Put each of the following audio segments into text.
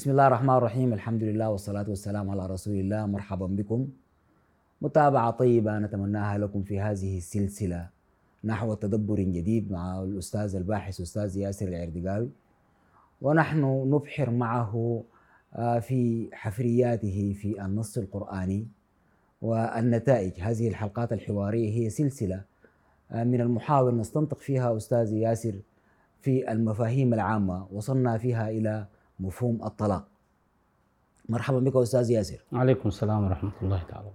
بسم الله الرحمن الرحيم. الحمد لله والصلاة والسلام على رسول الله. مرحبا بكم. متابعة طيبة نتمناها لكم في هذه السلسلة. نحو تدبر جديد مع الأستاذ الباحث أستاذ ياسر العردقاوي. ونحن نبحر معه آه، في حفرياته في النص القرآني. والنتائج هذه الحلقات الحوارية هي سلسلة آه، من المحاور نستنطق فيها أستاذ ياسر في المفاهيم العامة. وصلنا فيها إلى مفهوم الطلاق. مرحبا بك أستاذ ياسر. عليكم السلام ورحمة الله تعالى.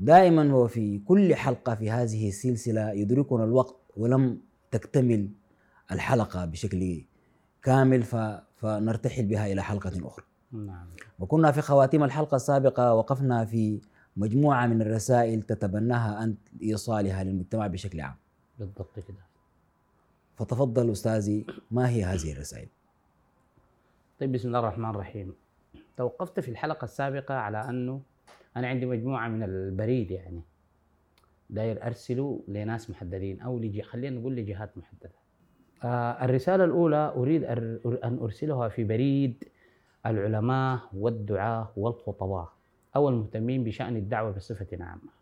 دائما وفي كل حلقة في هذه السلسلة يدركنا الوقت ولم تكتمل الحلقة بشكل كامل فنرتحل بها إلى حلقة أخرى. نعم. وكنا في خواتيم الحلقة السابقة وقفنا في مجموعة من الرسائل تتبناها أنت إيصالها للمجتمع بشكل عام. بالضبط كده. فتفضل أستاذي ما هي هذه الرسائل؟ طيب بسم الله الرحمن الرحيم. توقفت في الحلقة السابقة على أنه أنا عندي مجموعة من البريد يعني. داير أرسله لناس محددين أو لجي خلينا نقول لجهات محددة. آه الرسالة الأولى أريد أر- أن أرسلها في بريد العلماء والدعاة والخطباء أو المهتمين بشأن الدعوة بصفة عامة.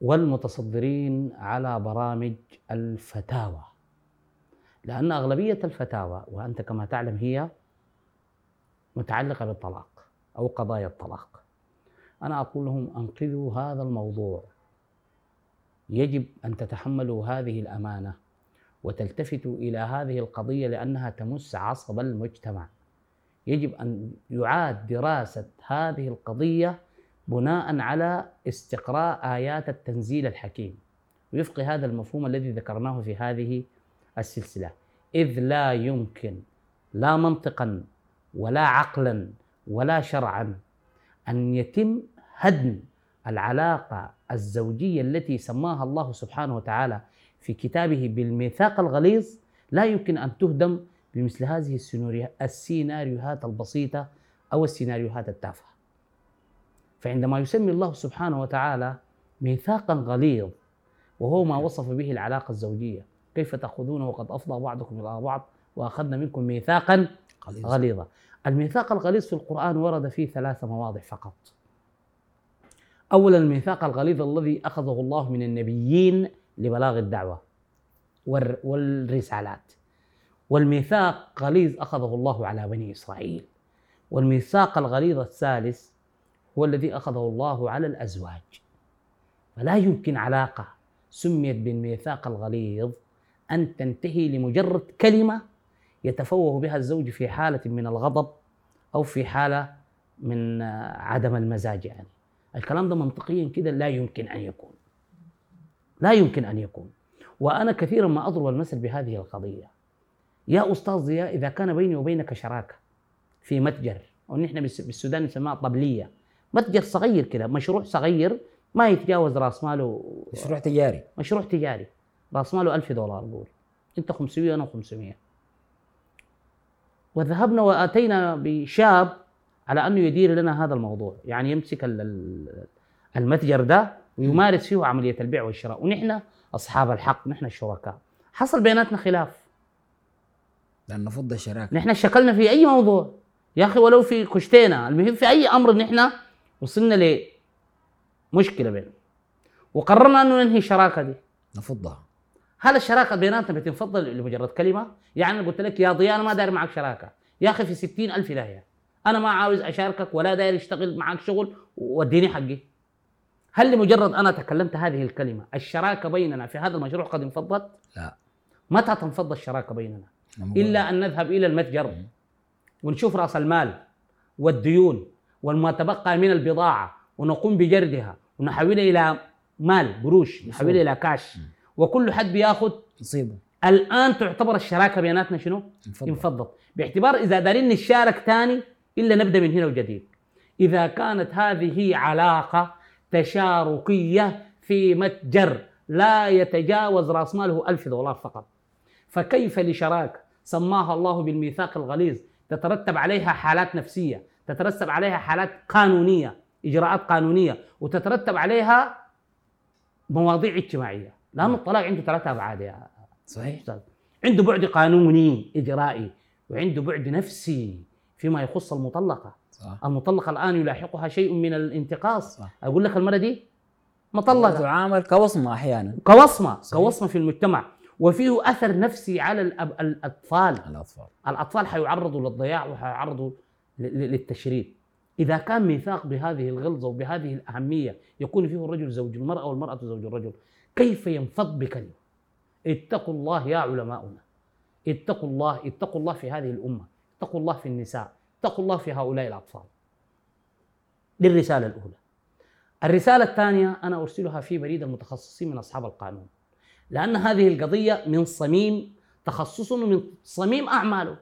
والمتصدرين على برامج الفتاوى. لأن أغلبية الفتاوى وأنت كما تعلم هي متعلقة بالطلاق أو قضايا الطلاق. أنا أقول لهم أنقذوا هذا الموضوع. يجب أن تتحملوا هذه الأمانة وتلتفتوا إلى هذه القضية لأنها تمس عصب المجتمع. يجب أن يعاد دراسة هذه القضية بناء على استقراء آيات التنزيل الحكيم. وفق هذا المفهوم الذي ذكرناه في هذه السلسلة. إذ لا يمكن لا منطقا ولا عقلا ولا شرعا أن يتم هدم العلاقة الزوجية التي سماها الله سبحانه وتعالى في كتابه بالميثاق الغليظ لا يمكن أن تهدم بمثل هذه السيناريو- السيناريوهات البسيطة أو السيناريوهات التافهة. فعندما يسمي الله سبحانه وتعالى ميثاقا غليظ وهو ما وصف به العلاقة الزوجية كيف تأخذونه وقد أفضى بعضكم إلى بعض وأخذنا منكم ميثاقا غليظ غليظا. الميثاق الغليظ في القرآن ورد فيه ثلاث مواضع فقط. أولا الميثاق الغليظ الذي أخذه الله من النبيين لبلاغ الدعوة والر- والرسالات. والميثاق غليظ أخذه الله على بني إسرائيل. والميثاق الغليظ الثالث هو الذي أخذه الله على الأزواج. فلا يمكن علاقة سميت بالميثاق الغليظ أن تنتهي لمجرد كلمة يتفوه بها الزوج في حالة من الغضب أو في حالة من عدم المزاج يعني. الكلام ده منطقيا كده لا يمكن أن يكون. لا يمكن أن يكون. وأنا كثيرا ما أضرب المثل بهذه القضية. يا أستاذ ضياء إذا كان بيني وبينك شراكة في متجر ونحن بالس- بالسودان نسميها طبلية متجر صغير كده مشروع صغير ما يتجاوز رأس ماله. مشروع تجاري. مشروع تجاري. راس ماله 1000 دولار قول. أنت 500 أنا 500 وذهبنا وأتينا بشاب على أنه يدير لنا هذا الموضوع. يعني يمسك ال- ال- المتجر ده ويمارس فيه عملية البيع والشراء. ونحن أصحاب الحق نحن الشركاء. حصل بيناتنا خلاف. لأن نفض الشراكة نحن شكلنا في أي موضوع. يا أخي ولو في كشتينا. المهم في أي أمر نحن وصلنا لمشكلة بيننا وقررنا أنه ننهي الشراكة دي. نفضها. هل الشراكة بيناتنا بتنفضل لمجرد كلمة؟ يعني أنا قلت لك يا ضياء أنا ما داير معك شراكة، يا أخي في ستين ألف داهيه، أنا ما عاوز أشاركك ولا داير أشتغل معك شغل. واديني حقي. هل لمجرد أنا تكلمت هذه الكلمة الشراكة بيننا في هذا المشروع قد انفضت؟ لا. متى تنفض الشراكة بيننا؟ إلا أن نذهب إلى المتجر ونشوف رأس المال والديون وما تبقى من البضاعة ونقوم بجردها ونحولها إلى مال قروش نحولها إلى كاش وكل حد بياخذ نصيبه الآن تعتبر الشراكة بيناتنا شنو؟ انفضت باعتبار إذا دارين نتشارك ثاني إلا نبدأ من هنا وجديد. إذا كانت هذه علاقة تشاركية في متجر لا يتجاوز رأس ماله ألف دولار فقط. فكيف لشراكة سماها الله بالميثاق الغليظ تترتب عليها حالات نفسية، تترتب عليها حالات قانونية، إجراءات قانونية، وتترتب عليها مواضيع اجتماعية، لأنه الطلاق عنده ثلاثة أبعاد يا صحيح. أستاذ. عنده بعد قانوني إجرائي وعنده بعد نفسي فيما يخص المطلقة. صح. المطلقة الآن يلاحقها شيء من الانتقاص. صح. أقول لك المراه دي؟ مطلقة. تعامل كوصمة أحيانا. كوصمة صحيح. كوصمة في المجتمع. وفيه أثر نفسي على الأب- الأطفال. الأطفال. الأطفال حيعرضوا للضياع وحيعرضوا للتشريد. إذا كان ميثاق بهذه الغلظة وبهذه الأهمية يكون فيه الرجل زوج المرأة والمرأة زوج الرجل. كيف ينفض بكلمه اتقوا الله يا علماؤنا. اتقوا الله اتقوا الله في هذه الأمة. اتقوا الله في النساء. اتقوا الله في هؤلاء الأطفال. دي الرساله الأولى. الرسالة الثانية أنا أرسلها في بريد المتخصصين من أصحاب القانون. لأن هذه القضية من صميم تخصصه من صميم أعماله.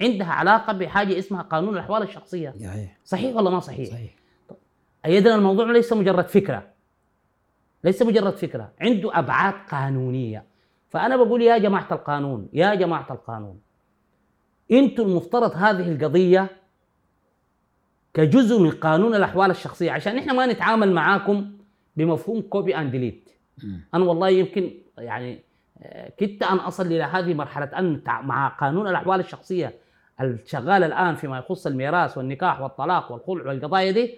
عندها علاقة بحاجة اسمها قانون الأحوال الشخصية. صحيح. ولا ما صحيح؟ صحيح. أيضا الموضوع ليس مجرد فكرة. ليس مجرد فكرة عنده أبعاد قانونية فأنا بقول يا جماعة القانون يا جماعة القانون أنتم المفترض هذه القضية كجزء من قانون الأحوال الشخصية عشان إحنا ما نتعامل معاكم بمفهوم copy and delete. أنا والله يمكن يعني آه، كدت ان أصل إلى هذه مرحلة أن مع قانون الأحوال الشخصية الشغال الآن فيما يخص الميراث والنكاح والطلاق والخلع والقضايا دي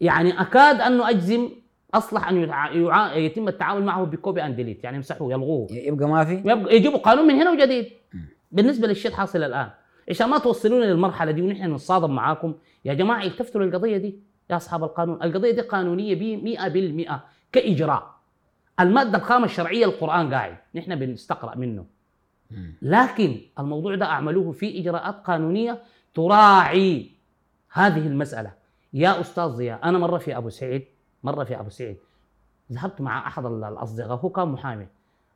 يعني أكاد انه اجزم أصلح أن يتع- يعا- يتم التعامل معه ب copy and delete يعني يمسحوه يلغوه. يبقى ما في؟ يبقى يجيبوا قانون من هنا وجديد. بالنسبة للشيء الحاصل الآن عشان ما توصلونا للمرحله دي ونحن نتصادم معاكم يا جماعة التفتوا للقضية دي يا أصحاب القانون. القضية دي قانونية ب 100% كإجراء. المادة الخامة الشرعية القرآن قاعد نحن بنستقرأ منه. لكن الموضوع ده أعملوه في إجراءات قانونية تراعي هذه المسألة. يا أستاذ ضياء أنا مرة في أبو سعيد مرة في أبو سعيد. ذهبت مع أحد ال- الأصدقاء هو كان محامي.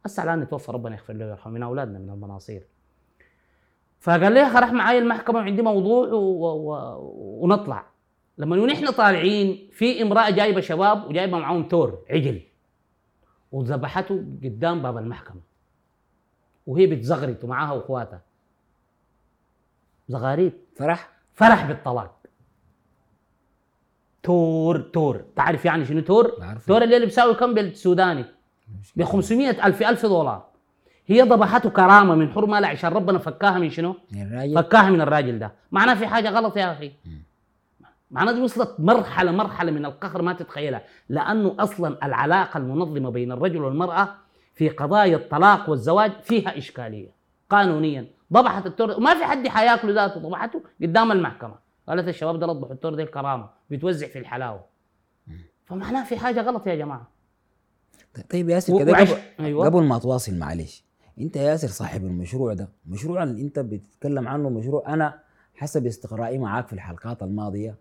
هسه الان توفى ربنا يغفر له ويرحمه من أولادنا من المناصير. فقال لي راح معايا المحكمة وعندي موضوع و... و... ونطلع. لما ونحن طالعين في امرأة جايبة شباب وجايبة معاهم تور عجل. وذبحته قدام باب المحكمة. وهي بتزغرت ومعاها اخواتها زغاريت فرح؟ فرح بالطلاق. تور تور. تعرف يعني شنو تور؟ بعرف. تور اللي بيساوي كم بالسوداني ب 500 ألف ألف دولار. هي ذبحته كرامة من حرمة لها عشان ربنا فكاها من شنو؟ يعني الراجل. فكاها من الراجل ده. معناه في حاجة غلط يا مم. معناه دي وصلت مرحلة مرحلة من القهر ما تتخيلها. لأنه أصلا العلاقة المنظمة بين الرجل والمرأة في قضايا الطلاق والزواج فيها إشكالية قانونيا. ضبحت التور. ما في حد حياكله ذاته ضبحته قدام المحكمة. قالت الشباب ده ضبحوا التور ده الكرامة بيتوزع في الحلاوة. فمعناه في حاجة غلط يا جماعة. طيب ياسر كده قبل, أيوة. قبل ما تواصل معلش انت يا ياسر صاحب المشروع ده المشروع اللي انت بتتكلم عنه مشروع أنا حسب استقرائي معاك في الحلقات الماضية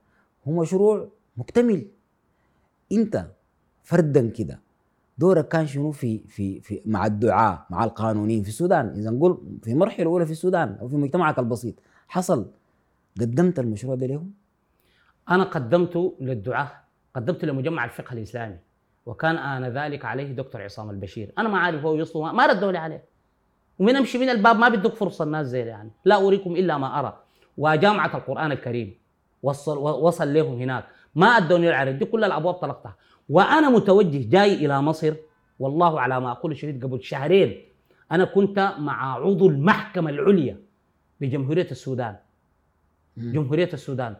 هو مشروع مكتمل. انت فردا كده دورك كان شنو في في في مع الدعاة مع القانونيين في السودان؟ إذا نقول في المرحلة الأولى في السودان أو في مجتمعك البسيط حصل قدمت المشروع ده لهم؟ أنا قدمت للدعاة قدمت لمجمع الفقه الإسلامي وكان آنذاك عليه دكتور عصام البشير. أنا ما عارف هو يصله ما- ردوا لي عليه. ومن أمشي من الباب ما بدك فرصة الناس زي يعني. لا أريكم إلا ما أرى. وجامعة القرآن الكريم وصل وصل لهم هناك. ما أدوني العرض دي كل الأبواب طلقتها. وأنا متوجه جاي إلى مصر والله على ما أقول شديد قبل شهرين أنا كنت مع عضو المحكمة العليا بجمهورية السودان. جمهورية السودان.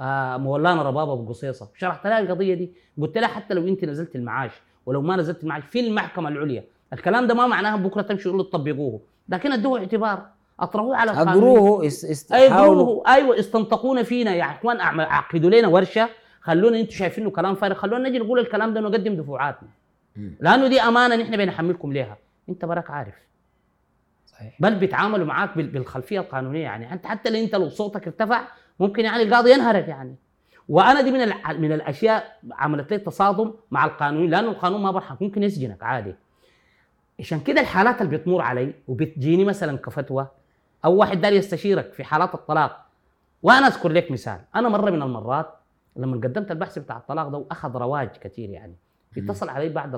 آه مولانا رباب أبو قصيصة. شرحت لها القضية دي. قلت لها حتى لو أنت نزلت المعاش ولو ما نزلت المعاش في المحكمة العليا الكلام ده ما معناه بكرة تمشوا تطبقوه. لكن ادوه اعتبار. اطرحوه على القانون. أقروه است أيوه استنطقونا فينا يا إخوان. عقدوا لنا ورشة. خلونا أنتم شايفينه كلام فارغ. خلونا نجي نقول الكلام ده ونقدم دفوعاتنا. لأنه دي أمانة نحن بنحملكم ليها. أنت براك عارف. صحيح. بل بيتعاملوا معاك بال- بالخلفية القانونية. يعني أنت حتى لو أنت لو صوتك ارتفع ممكن يعني القاضي ينهرك يعني. وأنا دي من من الأشياء عملت لي تصادم مع القانون لأنه القانون ما برحم ممكن يسجنك عادي. عشان كده الحالات اللي بتمر علي وبتجيني مثلا كفتوى أو واحد داري يستشيرك في حالات الطلاق. وأنا أذكر لك مثال أنا مرة من المرات لما قدمت البحث بتاع الطلاق ده وأخذ رواج كثير يعني. اتصل علي بعد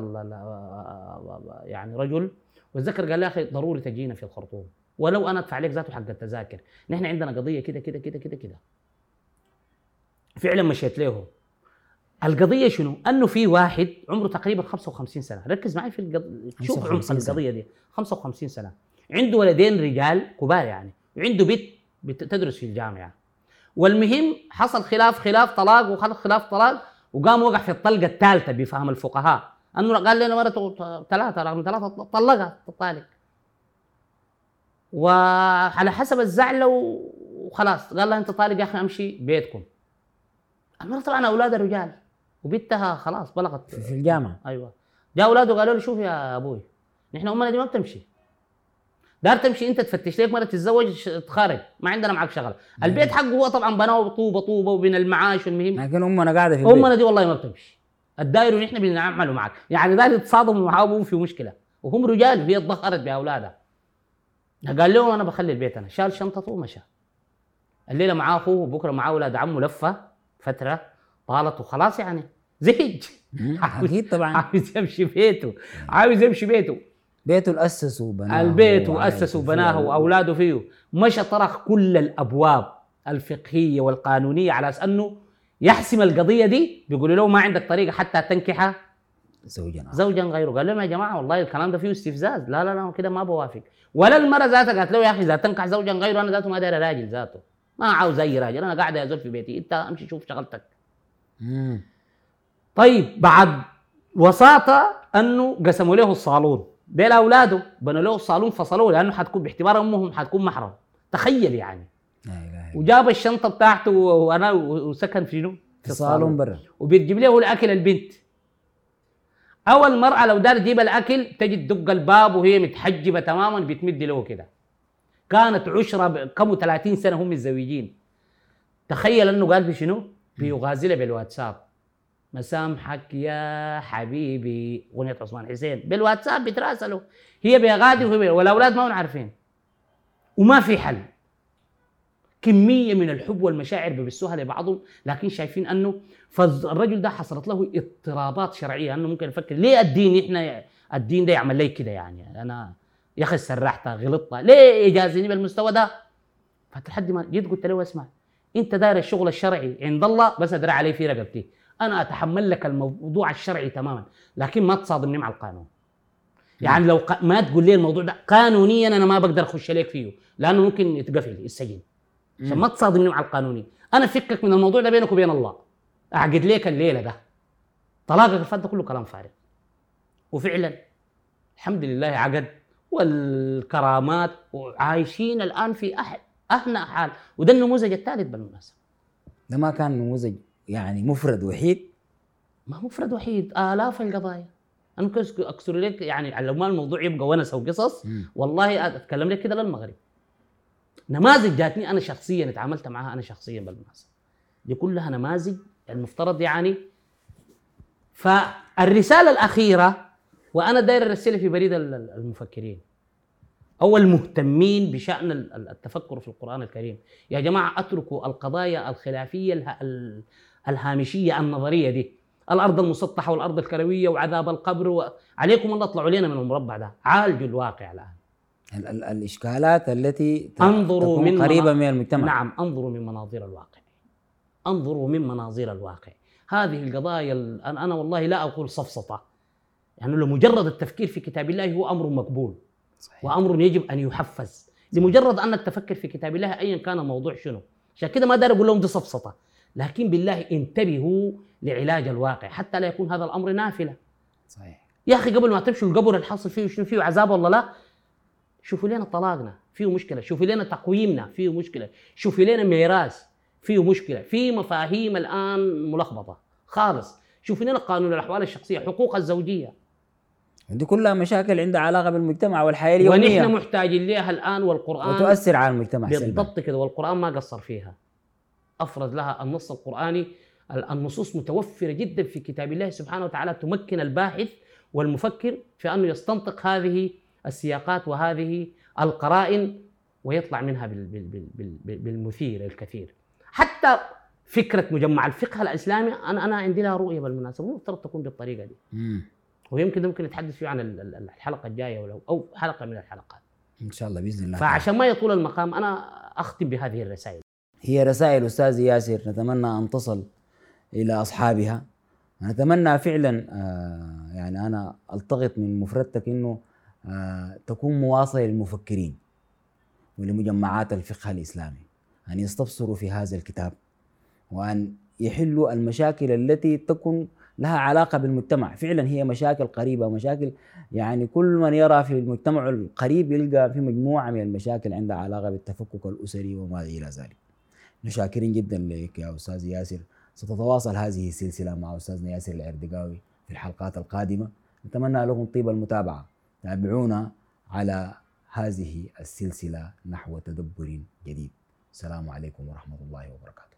يعني رجل واتذكر قال لي يا أخي ضروري تجينا في الخرطوم. ولو أنا أدفع لك ذاته حق التذاكر. نحن عندنا قضية كده كده كده كده كده. فعلا مشيت له القضية شنو؟ أنه في واحد عمره تقريبا 55 سنة. ركز معي في القض... شوف عمق 55 سنة. القضية دي. 55 سنة. عنده ولدين رجال كبار يعني. وعنده بنت بتدرس في الجامعة. والمهم حصل خلاف خلاف طلاق وخلص خلاف طلاق وقام وقع في الطلقة الثالثة بفهم الفقهاء. أنه قال لنا مرته ثلاثة رقم ثلاثة طلقها الطالق وعلى حسب الزعل وخلاص قال لها أنت طالق يا أخي أمشي بيتكم. المرة طبعا اولادها رجال وبنتها خلاص بلغت. في الجامعة. أيوه. جاء أولاده قالوا له شوف يا أبوي نحن أمنا دي ما بتمشي. دار تمشي أنت تفتش لك مرة تتزوج تخارج ما عندنا معك شغله البيت حقه هو طبعا بناه طوبه طوبة وبين المعاش والمهم. لكن أمنا قاعدة في البيت. أمنا دي والله ما بتمشي. الداير ونحن بنعملوا معك. يعني داير يتصادموا مع ابوه في مشكلة. وهم رجال وهي اتظهرت باولادها قال لهم أنا بخلي البيت أنا. شال شنطته ومشى الليلة معاه أخوه وبكره معاه أولاد عمه لفة فترة طالت وخلاص يعني. زهج أكيد طبعا. عاوز يمشي بيته. عاوز يمشي بيته. بيته الاسس وبناه. البيت وعائلته واسس فيه. وبناه وأولاده فيه. مشى طرق كل الأبواب الفقهية والقانونية على أساس أنه يحسم القضية دي بيقولوا له ما عندك طريقة حتى تنكح زوجنا زوجا غيره. قال لهم يا جماعة والله الكلام ده فيه استفزاز. لا لا لا كده ما بوافق. ولا المرة ذاتها قالت له يا أخي إذا تنكح زوجا غيره أنا ذاته ما داير راجل ذاته. ما عاوز أي راجل. أنا قاعد ازول في بيتي. إنت أمشي شوف شغلتك. مم. طيب بعد وساطة أنه قسموا له الصالون. ديل أولاده بنوا له الصالون فصلوه لأنه حتكون باعتبار أمهم حتكون محرم. تخيل يعني. الله وجاب الشنطة بتاعته وأنا وسكن في شنو؟ في الصالون. برا. وبتجيب له الأكل البنت. أول مرأة لو دار تجيب الأكل تجي تدق الباب وهي متحجبة تماما بتمد له كده. كانت عشرة ب- كم 30 سنة هم متزوجين تخيل إنه قال في شنو؟ بيغازلها بالواتساب. مسامحك يا حبيبي. أغنية عثمان حسين. بالواتساب بيتراسلوا هي بيغادي وهي بي... والأولاد ما هم عارفين. وما في حل. كمية من الحب والمشاعر بيبثوها لبعضهم لكن شايفين أنه فالرجل ده حصلت له اضطرابات شرعية أنه ممكن يفكر ليه الدين إحنا الدين ده يعمل لي كده يعني؟ أنا يا أخي سرحت غلطت ليه يجازيني بالمستوى ده؟ فلحد ما جيت قلت له اسمع أنت داير الشغل الشرعي عند الله بس أدري عليه في رقبتي أنا أتحمل لك الموضوع الشرعي تماما لكن ما تصادمني مع القانون. يعني لو ق... ما تقول لي الموضوع ده قانونيا أنا ما بقدر أخش عليك فيه لأنه ممكن يتقفل السجن عشان ما تصادمني مع القانوني. أنا فكك من الموضوع ده بينك وبين الله. أعقد ليك الليلة ده. طلاقك الفات ده كله كلام فارغ. وفعلا الحمد لله عقد. والكرامات وعايشين الآن في أح اهنى حال. وده النموذج الثالث بالمناسبة. ده ما كان نموذج يعني مفرد وحيد؟ ما مفرد وحيد. آلاف القضايا. أنا ممكن أكسر لك يعني لو ما الموضوع يبقى ونس وقصص. والله أتكلم لك كده للمغرب. نماذج جاتني أنا شخصيا اتعاملت معها أنا شخصيا بالمناسبة. دي كلها نماذج المفترض يعني. فالرسالة الأخيرة وأنا داير ارسلها في بريد ال- ال- المفكرين. أو المهتمين بشأن ال- ال- التفكر في القرآن الكريم. يا جماعة أتركوا القضايا الخلافية اله- ال- الهامشية النظرية دي. الأرض المسطحة والأرض الكروية وعذاب القبر و... عليكم الله اطلعوا لنا من المربع ده. عالجوا الواقع الآن. ال- ال- الإشكالات التي انظروا تكون من قريبة من المجتمع. نعم انظروا من مناظير الواقع. انظروا من مناظير الواقع. هذه القضايا ال- أنا أنا والله لا أقول سفسطه يعني لمجرد التفكير في كتاب الله هو أمر مقبول. صحيح. وأمر يجب أن يحفز. لمجرد انك تفكر في كتاب الله ايا كان الموضوع شنو؟ عشان كده ما دار أقول لهم دي سفسطه لكن بالله انتبهوا لعلاج الواقع. حتى لا يكون هذا الأمر نافلة. صحيح. يا أخي قبل ما تمشوا القبر الحاصل فيه شنو فيه عذاب ولا لا شوفوا لنا طلاقنا فيه مشكلة. شوفوا لنا تقويمنا فيه مشكلة. شوفوا لنا ميراث فيه مشكلة. في مفاهيم الآن ملخبطة. خالص. شوفوا لنا قانون الأحوال الشخصية حقوق الزوجية. دي كلها مشاكل عندها علاقة بالمجتمع والحياة اليومية. ونحن محتاجين لها الآن والقرآن وتؤثر على المجتمع بالضبط كده والقرآن ما قصر فيها. أفرز لها النص القرآني ال- النصوص متوفرة جدا في كتاب الله سبحانه وتعالى تمكن الباحث والمفكر في أنه يستنطق هذه السياقات وهذه القرائن ويطلع منها بال- بال- بال- بال- بالمثير الكثير. حتى فكرة مجمع الفقه الإسلامي أنا أنا عندي لها رؤية بالمناسبة مفترض تكون بالطريقة دي. مم. ويمكن ممكن نتحدث فيه عن ال- ال- الحلقة الجاية ولو أو حلقة من الحلقات. إن شاء الله بإذن الله. فعشان ما يطول المقام أنا أختم بهذه الرسائل. هي رسائل أستاذ ياسر نتمنى أن تصل إلى أصحابها. نتمنى فعلا آه يعني أنا ألتقط من مفردتك إنه تكون مواصلة للمفكرين ولمجمعات الفقه الإسلامي أن يستبصروا في هذا الكتاب وأن يحلوا المشاكل التي تكون لها علاقة بالمجتمع. فعلا هي مشاكل قريبة مشاكل يعني كل من يرى في المجتمع القريب يلقى في مجموعة من المشاكل عندها علاقة بالتفكك الأسري وما إلى ذلك. شاكرين جدا لك يا أستاذ ياسر. ستتواصل هذه السلسلة مع أستاذنا ياسر العردقاوي في الحلقات القادمة. نتمنى لكم طيب المتابعة. تابعونا على هذه السلسلة نحو تدبر جديد. السلام عليكم ورحمة الله وبركاته.